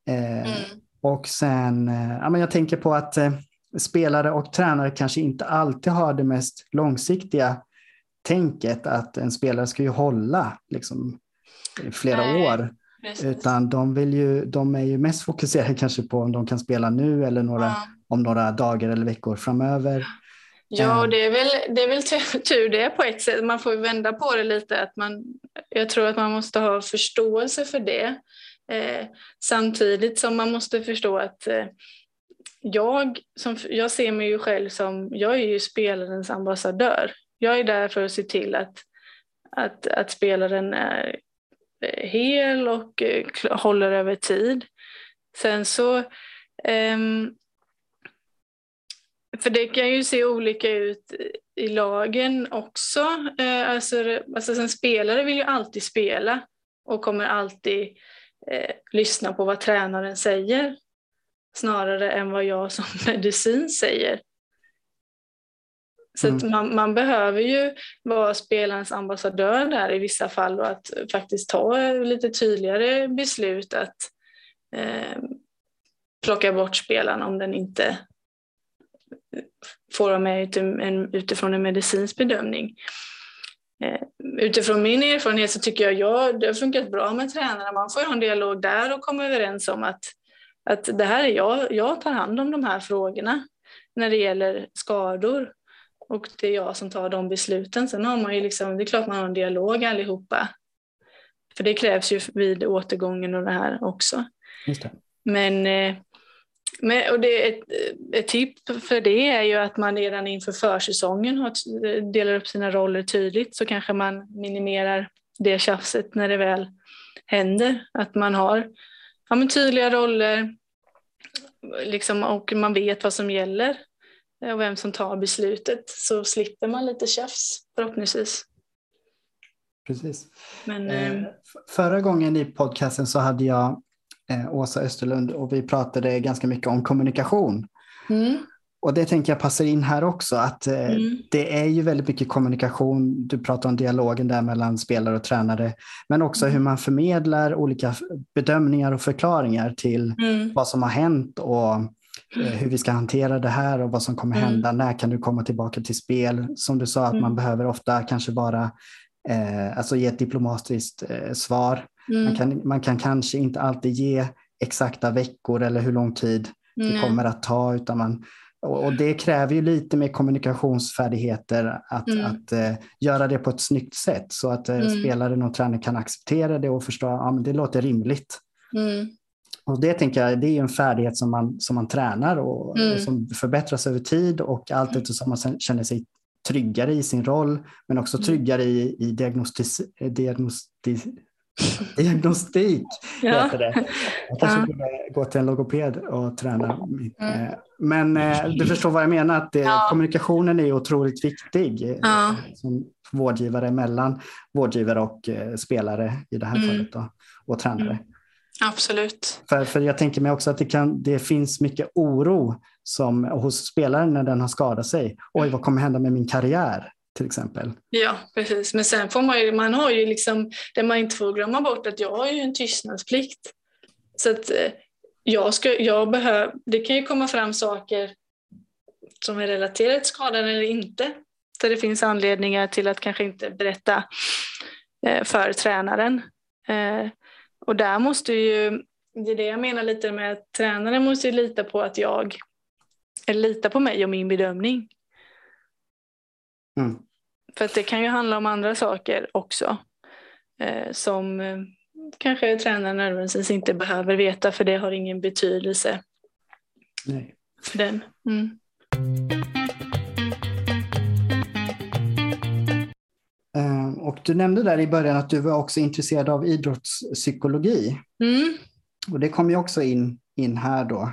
Eh, och sen, eh, ja, men jag tänker på att eh, spelare och tränare kanske inte alltid har det mest långsiktiga tänket att en spelare ska ju hålla liksom, flera Nej, år. Precis. Utan de, vill ju, de är ju mest fokuserade kanske på om de kan spela nu eller några, ja. om några dagar eller veckor framöver. Ja, det är väl, det är väl tur det på ett sätt. Man får vända på det lite. Att man, jag tror att man måste ha förståelse för det. Eh, samtidigt som man måste förstå att eh, jag, som, jag ser mig ju själv som, jag är ju spelarens ambassadör. Jag är där för att se till att, att, att spelaren är eh, hel och eh, håller över tid. Sen så um, för det kan ju se olika ut i lagen också. Eh, alltså, alltså en spelare vill ju alltid spela och kommer alltid eh, lyssna på vad tränaren säger snarare än vad jag som medicin säger. Så mm. man, man, behöver ju vara spelarens ambassadör där i vissa fall och att faktiskt ta lite tydligare beslut att eh, plocka bort spelaren om den inte får vara med utifrån en medicinsk bedömning. Eh, utifrån min erfarenhet så tycker jag, ja, det har funkat bra med tränarna. Man får ha en dialog där och komma överens om att, att det här är jag, jag tar hand om de här frågorna när det gäller skador. Och det är jag som tar de besluten. Sen har man ju liksom, det är klart man har en dialog allihopa. För det krävs ju vid återgången och det här också. Det. Men eh, men, och det, ett, ett tips för det är ju att man redan inför försäsongen har, delar upp sina roller tydligt så kanske man minimerar det tjafset när det väl händer. Att man har ja, men tydliga roller liksom, och man vet vad som gäller och vem som tar beslutet så slipper man lite tjafs förhoppningsvis. Precis. Men, eh, förra gången i podcasten så hade jag eh, Åsa Österlund och vi pratade ganska mycket om kommunikation. Mm. Och det tänker jag passar in här också, att eh, mm. det är ju väldigt mycket kommunikation. Du pratar om dialogen där mellan spelare och tränare, men också mm. hur man förmedlar olika bedömningar och förklaringar till mm. vad som har hänt och eh, hur vi ska hantera det här och vad som kommer mm. hända. När kan du komma tillbaka till spel? Som du sa, att man mm. behöver ofta kanske bara eh, alltså ge ett diplomatiskt eh, svar. Mm. Man, kan, man kan kanske inte alltid ge exakta veckor eller hur lång tid det mm. kommer att ta. Utan man, och, och, det kräver ju lite mer kommunikationsfärdigheter att, mm. att uh, göra det på ett snyggt sätt så att uh, spelaren och tränaren kan acceptera det och förstå att ja, det låter rimligt. Mm. Och det tänker jag, det är en färdighet som man, som man tränar och, mm. och som förbättras över tid och allt eftersom man känner sig tryggare i sin roll men också mm. tryggare i, i diagnostis, diagnostis, Diagnostik ja. heter det. Jag kanske ja. borde gå till en logoped och träna. Mm. Eh, men eh, du förstår vad jag menar, att det, ja. kommunikationen är otroligt viktig eh, ja. som vårdgivare mellan vårdgivare och spelare i det här mm. fallet då, och tränare. Mm. Absolut. För, för jag tänker mig också att det, kan, det finns mycket oro som, hos spelaren när den har skadat sig. Oj, vad kommer hända med min karriär? till exempel. Ja, precis. Men sen får man ju, man har ju liksom, det man inte får glömma bort att jag har ju en tystnadsplikt. Så att eh, jag, ska, jag behöver, det kan ju komma fram saker som är relaterade till skadan eller inte. där det finns anledningar till att kanske inte berätta eh, för tränaren. Och där måste ju, det är det jag menar lite med att tränaren måste lita på att jag, eller lita på mig och min bedömning. Mm. För att det kan ju handla om andra saker också. Eh, som eh, kanske tränaren nödvändigtvis inte behöver veta för det har ingen betydelse. Nej. För den. Mm. Och du nämnde där i början att du var också intresserad av idrottspsykologi. Mm. Och det kom ju också in, in här då.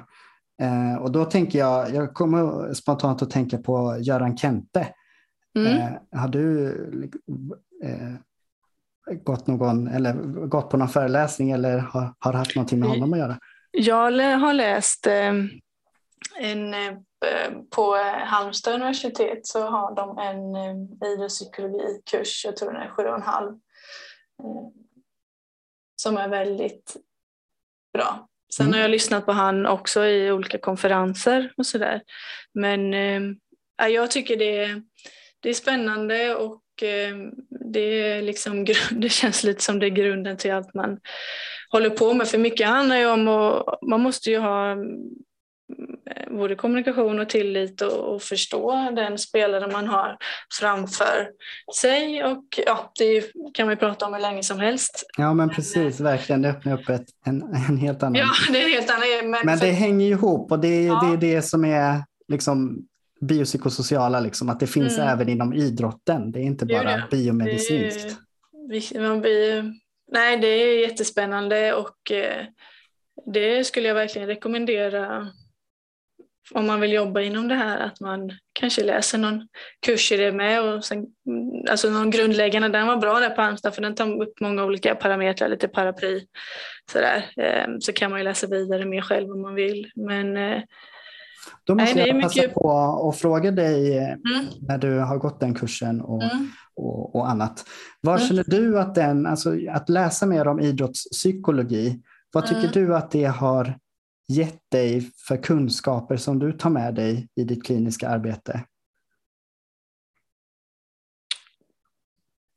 Eh, och då tänker jag, jag kommer spontant att tänka på Göran Kente. Mm. Eh, har du eh, gått, någon, eller gått på någon föreläsning eller har, har haft någonting med honom att göra? Jag har läst eh, en, eh, på Halmstad universitet så har de en eh, idrottspsykologikurs, jag tror den är sju och en halv, som är väldigt bra. Sen mm. har jag lyssnat på han också i olika konferenser och sådär. Men äh, jag tycker det, det är spännande och äh, det, är liksom, det känns lite som det är grunden till allt man håller på med. För mycket handlar ju om att man måste ju ha Eh, både kommunikation och tillit och, och, förstå den spelare man har framför sig. Och ja, det kan ju prata om hur länge som helst. Ja, men precis, verkligen. Det öppnar upp ett, en, en helt annan... Ja, det är en helt annan... Men, men det för... hänger ju ihop och det, ja. det är det som är liksom biopsykosociala, liksom, att det finns mm. även inom idrotten. Det är inte bara det. biomedicinskt. Det, man blir, nej, det är jättespännande och eh, det skulle jag verkligen rekommendera om man vill jobba inom det här att man kanske läser någon kurs i det med och sen, alltså någon grundläggande, den var bra där på Halmstad för den tar upp många olika parametrar, lite paraply sådär. Ehm, så kan man ju läsa vidare mer själv om man vill. Men eh, då måste nej, jag passa mycket... på att fråga dig eh, mm. när du har gått den kursen och, mm. och, och, annat. Vad mm. känner du att den, alltså att läsa mer om idrottspsykologi, vad tycker mm. du att det har gett dig för kunskaper som du tar med dig i ditt kliniska arbete?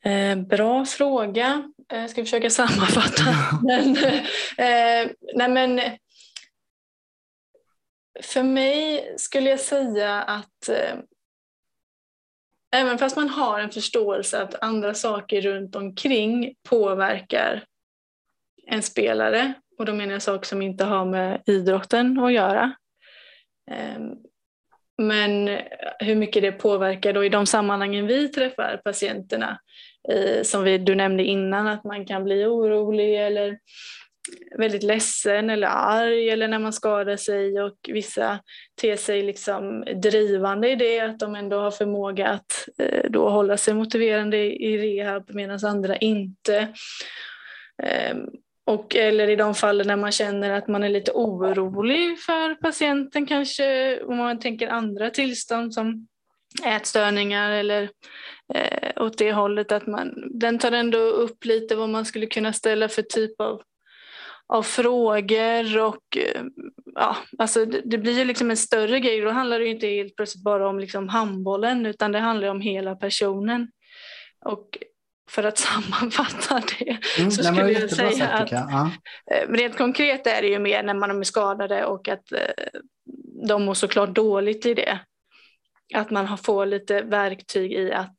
Eh, bra fråga. Jag eh, ska försöka sammanfatta. men, eh, nej men, för mig skulle jag säga att även fast man har en förståelse att andra saker runt omkring påverkar en spelare och då menar jag saker som inte har med idrotten att göra. Ehm, men hur mycket det påverkar då i de sammanhangen vi träffar patienterna, som vi, du nämnde innan, att man kan bli orolig eller väldigt ledsen eller arg eller när man skadar sig och vissa ter sig liksom drivande i det, att de ändå har förmåga att eh, då hålla sig motiverande i rehab medan andra inte. Ehm, och, eller i de fallen när man känner att man är lite orolig för patienten kanske, om man tänker andra tillstånd som ätstörningar eller eh, åt det hållet, att man, den tar ändå upp lite vad man skulle kunna ställa för typ av, av frågor och eh, ja, alltså det, det blir ju liksom en större grej. Då handlar det inte helt plötsligt bara om liksom handbollen utan det handlar om hela personen. Och för att sammanfatta det mm, så skulle jag säga sagt, att jag. Ja. Eh, rent konkret är det ju mer när man är skadade och att eh, de mår såklart dåligt i det. Att man får lite verktyg i att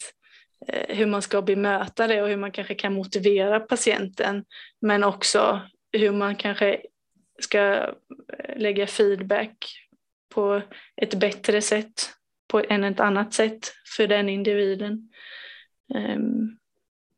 eh, hur man ska bemöta det och hur man kanske kan motivera patienten men också hur man kanske ska lägga feedback på ett bättre sätt på än ett annat sätt för den individen. Um,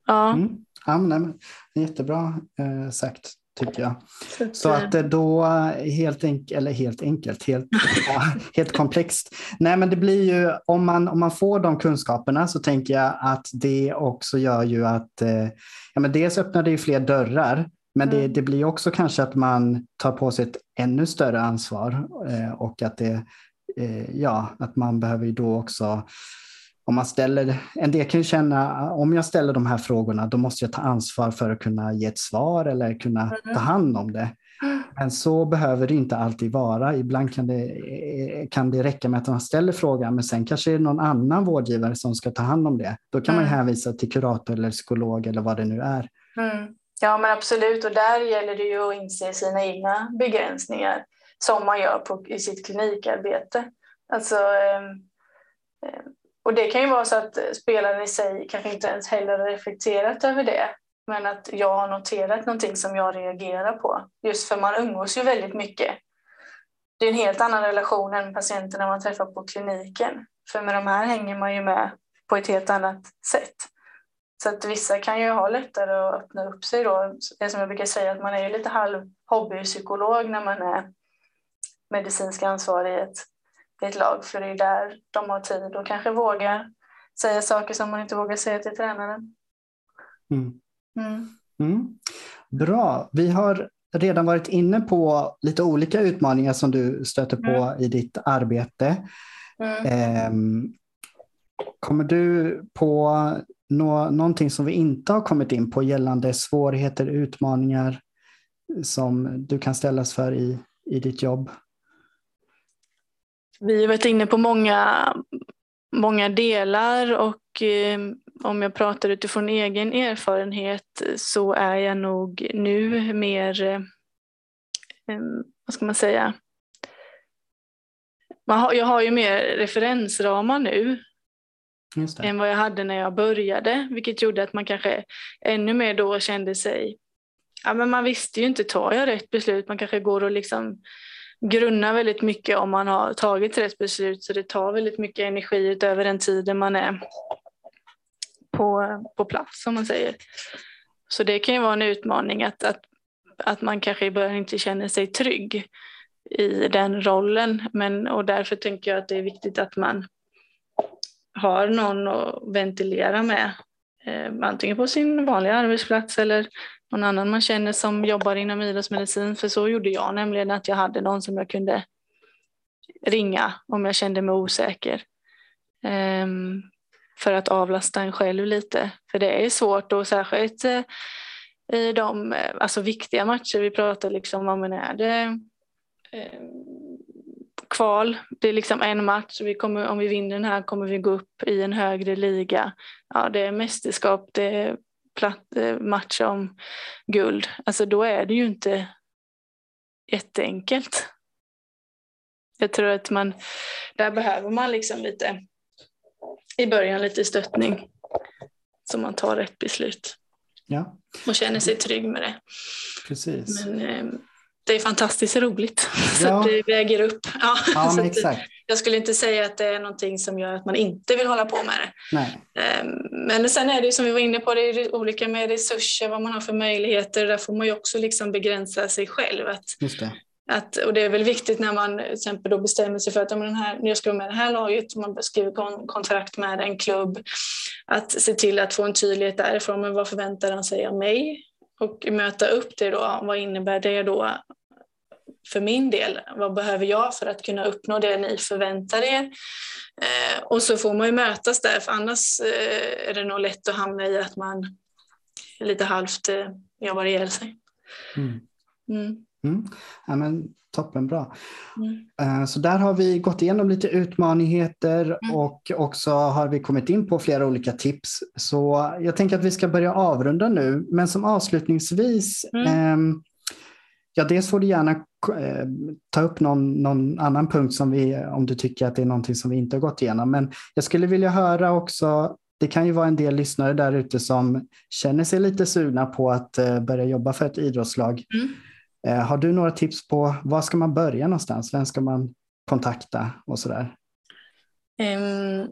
Ja. Mm. Ja, men, jättebra eh, sagt tycker jag. Så, så att det då helt enkelt, eller helt enkelt, helt, ja, helt komplext. Nej men det blir ju, om man, om man får de kunskaperna så tänker jag att det också gör ju att, eh, ja men dels öppnar det ju fler dörrar, men det, mm. det blir också kanske att man tar på sig ett ännu större ansvar eh, och att det, eh, ja, att man behöver ju då också om man ställer, en del kan ju känna, om jag ställer de här frågorna, då måste jag ta ansvar för att kunna ge ett svar eller kunna mm. ta hand om det. Men så behöver det inte alltid vara. Ibland kan det, kan det räcka med att man ställer frågan, men sen kanske det är någon annan vårdgivare som ska ta hand om det. Då kan mm. man hänvisa till kurator eller psykolog eller vad det nu är. Mm. Ja, men absolut. Och där gäller det ju att inse sina egna begränsningar som man gör på, i sitt klinikarbete. Alltså, eh, och det kan ju vara så att spelaren i sig kanske inte ens heller har reflekterat över det. Men att jag har noterat någonting som jag reagerar på. Just för man umgås ju väldigt mycket. Det är en helt annan relation än patienterna man träffar på kliniken. För med de här hänger man ju med på ett helt annat sätt. Så att vissa kan ju ha lättare att öppna upp sig då. Det som jag brukar säga att man är ju lite halv hobbypsykolog när man är medicinsk ansvarig i ett, i ett lag. För det är där de har tid och kanske vågar säga saker som man inte vågar säga till tränaren. Mm. Mm. Mm. Bra. Vi har redan varit inne på lite olika utmaningar som du stöter på mm. i ditt arbete. Eh, kommer du på nå någonting som vi inte har kommit in på gällande svårigheter, utmaningar som du kan ställas för i, i ditt jobb? Vi har varit inne på många, många delar och eh, om jag pratar utifrån egen erfarenhet så är jag nog nu mer, eh, vad ska man säga, jag har ju mer referensramar nu än vad jag hade när jag började, vilket gjorde att man kanske ännu mer då kände sig, ja men man visste ju inte, tar jag rätt beslut? Man kanske går och liksom grunnar väldigt mycket om man har tagit rätt beslut, så det tar väldigt mycket energi utöver den tiden man är på, på plats som man säger. Så det kan ju vara en utmaning att, att, att man kanske i början inte känner sig trygg i den rollen. Men, och därför tänker jag att det är viktigt att man har någon att ventilera med. Eh, antingen på sin vanliga arbetsplats eller någon annan man känner som jobbar inom idrottsmedicin. För så gjorde jag nämligen att jag hade någon som jag kunde ringa om jag kände mig osäker. Um, för att avlasta en själv lite. För det är svårt och särskilt uh, i de eh, alltså, viktiga matcher vi pratar liksom om, men är det um, kval, det är liksom en match, vi kommer, om vi vinner den här kommer vi gå upp i en högre liga. Ja, det är mästerskap, det är match om guld. Alltså då är det ju inte jätteenkelt. Jag tror att man, där behöver man liksom lite i början lite stöttning så man tar rätt beslut. Ja. Och känner sig trygg med det. Precis. Men eh, det är fantastiskt roligt. Ja. Så att det väger upp. Ja, ja exakt. jag skulle inte säga att det är någonting som gör att man inte vill hålla på med det. Nej. Ehm, men sen är det som vi var inne på, det är olika med resurser, vad man har för möjligheter. Där får man ju också liksom begränsa sig själv. Att, Just det. Att, och det är väl viktigt när man till exempel då bestämmer sig för att den här, jag ska vara med det här laget, man skriver kon, kontrakt med en klubb, att se till att få en tydlighet därifrån. Men vad förväntar han sig av mig? Och möta upp det då. Vad innebär det då för min del? Vad behöver jag för att kunna uppnå det ni förväntar er? Eh, och så får man ju mötas där, för annars eh, är det nog lätt att hamna i att man lite halvt eh, jobbar ihjäl sig. Mm. Mm. Mm. Ja, men, toppenbra. Mm. Eh, så där har vi gått igenom lite utmanigheter mm. och också har vi kommit in på flera olika tips. Så jag tänker att vi ska börja avrunda nu, men som avslutningsvis eh, Ja, dels får du gärna eh, ta upp någon, någon, annan punkt som vi, om du tycker att det är någonting som vi inte har gått igenom. Men jag skulle vilja höra också, det kan ju vara en del lyssnare där ute som känner sig lite sugna på att eh, börja jobba för ett idrottslag. Mm. Eh, har du några tips på var ska man börja någonstans? Vem ska man kontakta och sådär? Um,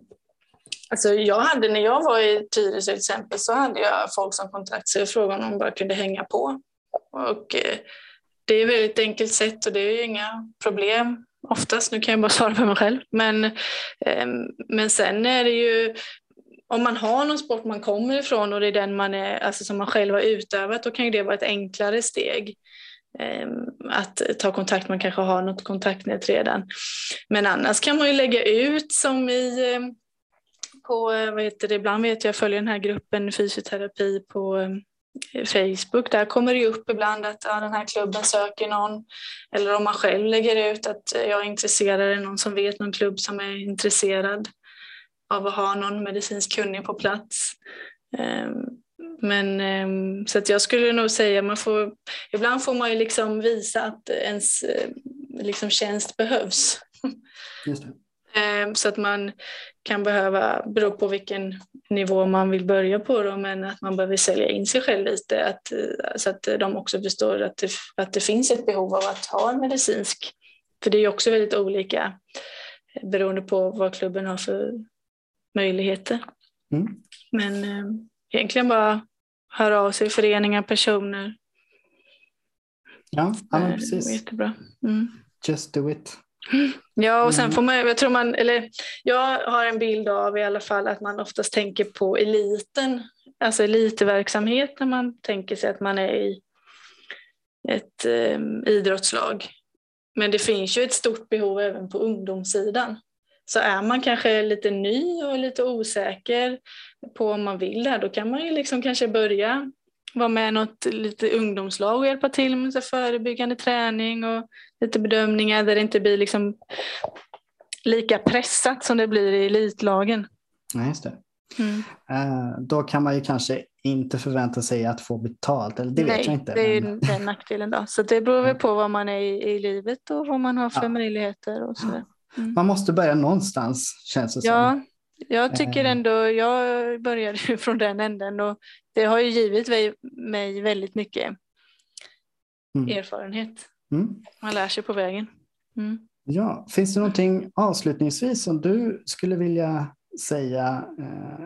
alltså jag hade, när jag var i Tyresö till exempel så hade jag folk som kontaktade och frågade om de bara kunde hänga på. Och eh, det är ett väldigt enkelt sätt och det är inga problem oftast. Nu kan jag bara svara för mig själv. Men, eh, men sen är det ju om man har någon sport man kommer ifrån och det är den man är, alltså som man själv har utövat, då kan ju det vara ett enklare steg. Ehm, att ta kontakt, man kanske har något kontaktnät redan. Men annars kan man ju lägga ut som i ehm, på, eh, vad heter det, ibland vet jag, jag följer den här gruppen fysioterapi på ehm, Facebook. Där kommer det upp ibland att ja, den här klubben söker någon. Eller om man själv lägger ut att eh, jag är intresserad, är någon som vet någon klubb som är intresserad av att ha någon medicinsk kunnig på plats. Men ehm, så att jag skulle nog säga, man får, ibland får man ju liksom visa att ens liksom tjänst behövs. Ehm, så att man kan behöva, bero på vilken nivå man vill börja på då, men att man behöver sälja in sig själv lite att, så att de också förstår att det, att det finns ett behov av att ha en medicinsk. För det är ju också väldigt olika beroende på vad klubben har för möjligheter. Mm. Men eh, egentligen bara höra av sig, föreningar, personer. Ja, ja Eh, precis. Jättebra. Mm. Just do it. Ja, och sen Mm. får man, jag tror man, eller jag har en bild av i alla fall att man oftast tänker på eliten, alltså elitverksamhet när man tänker sig att man är i ett eh, idrottslag. Men det finns ju ett stort behov även på ungdomssidan. Så är man kanske lite ny och lite osäker på om man vill det här, då kan man ju liksom kanske börja vara med i något lite ungdomslag och hjälpa till med så förebyggande träning och lite bedömningar där det inte blir liksom lika pressat som det blir i elitlagen. Ja, just det. Mm. Eh, då kan man ju kanske inte förvänta sig att få betalt, eller det vet Nej, jag inte. det är men- den nackdelen då. Så det beror väl på vad man är i, i livet och vad man har för Ja. möjligheter och sådär. Man måste börja någonstans, känns det som. Ja, jag tycker Eh. ändå, jag började från den änden och det har ju givit mig, mig väldigt mycket Mm. erfarenhet. Mm. Man lär sig på vägen. Mm. Ja, finns det någonting avslutningsvis som du skulle vilja säga? Eh,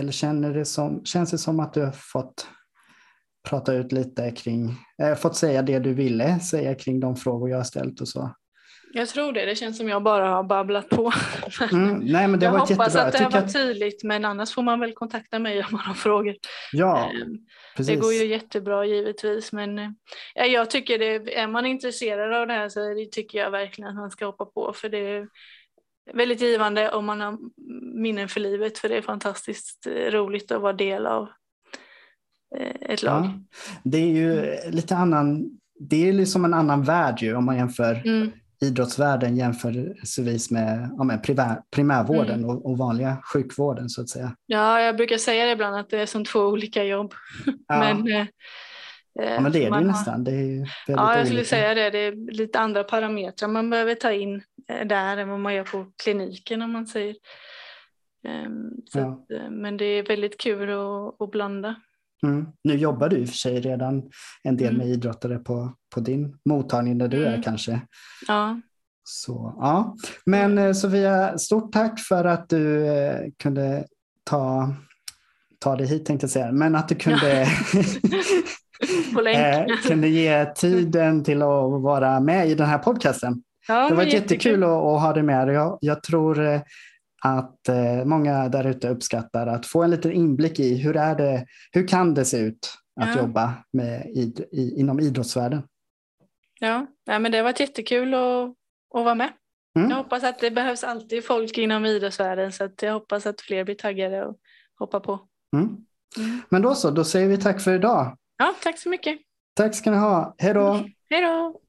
eller känner det som, känns det som att du har fått prata ut lite kring, eh, fått säga det du ville säga kring de frågor jag har ställt och så? Jag tror det, det känns som jag bara har babblat på. Mm, nej, men det jag hoppas jättebra. att det tycker varit tydligt men annars får man väl kontakta mig om man har frågor. ja, Ehm, precis. Det går ju jättebra givetvis men eh, ja, jag tycker det, är man intresserad av det här så tycker jag verkligen att man ska hoppa på för det är väldigt givande om man har minnen för livet för det är fantastiskt eh, roligt att vara del av eh, ett lag. Ja. Det är ju lite annan, det är liksom en annan värld ju om man jämför Mm, idrottsvärlden jämförelsevis med ja, men primär, primärvården Mm. och, och vanliga sjukvården så att säga. ja, jag brukar säga det ibland att det är som två olika jobb. Ja, Men, eh, ja, men det är det ju nästan. Det är Ja, jag skulle olika. säga det. Det är lite andra parametrar man behöver ta in eh, där än vad man gör på kliniken om man säger. Så Ja. att, eh, men det är väldigt kul att, att blanda. Mm. Nu jobbar du i och för sig redan en del Mm. med idrottare på, på din mottagning där du är Mm. kanske. Ja, Så, ja. Men eh, Sofia, stort tack för att du eh, kunde ta, ta dig hit tänkte jag säga, men att du kunde, eh, kunde ge tiden till att vara med i den här podcasten. ja, Det var men jättekul att, att ha dig med. Jag, jag tror att eh, många där ute uppskattar att få en liten inblick i hur, är det, hur kan det se ut att Ja. jobba med id, i, inom idrottsvärlden. Ja, ja men det har varit jättekul att, att vara med. Mm. Jag hoppas att det behövs alltid folk inom idrottsvärlden så att jag hoppas att fler blir taggade och hoppar på. Mm. Mm. Men då så, då säger vi tack för idag. Ja, tack så mycket. Tack ska ni ha. Hej då! Hej då!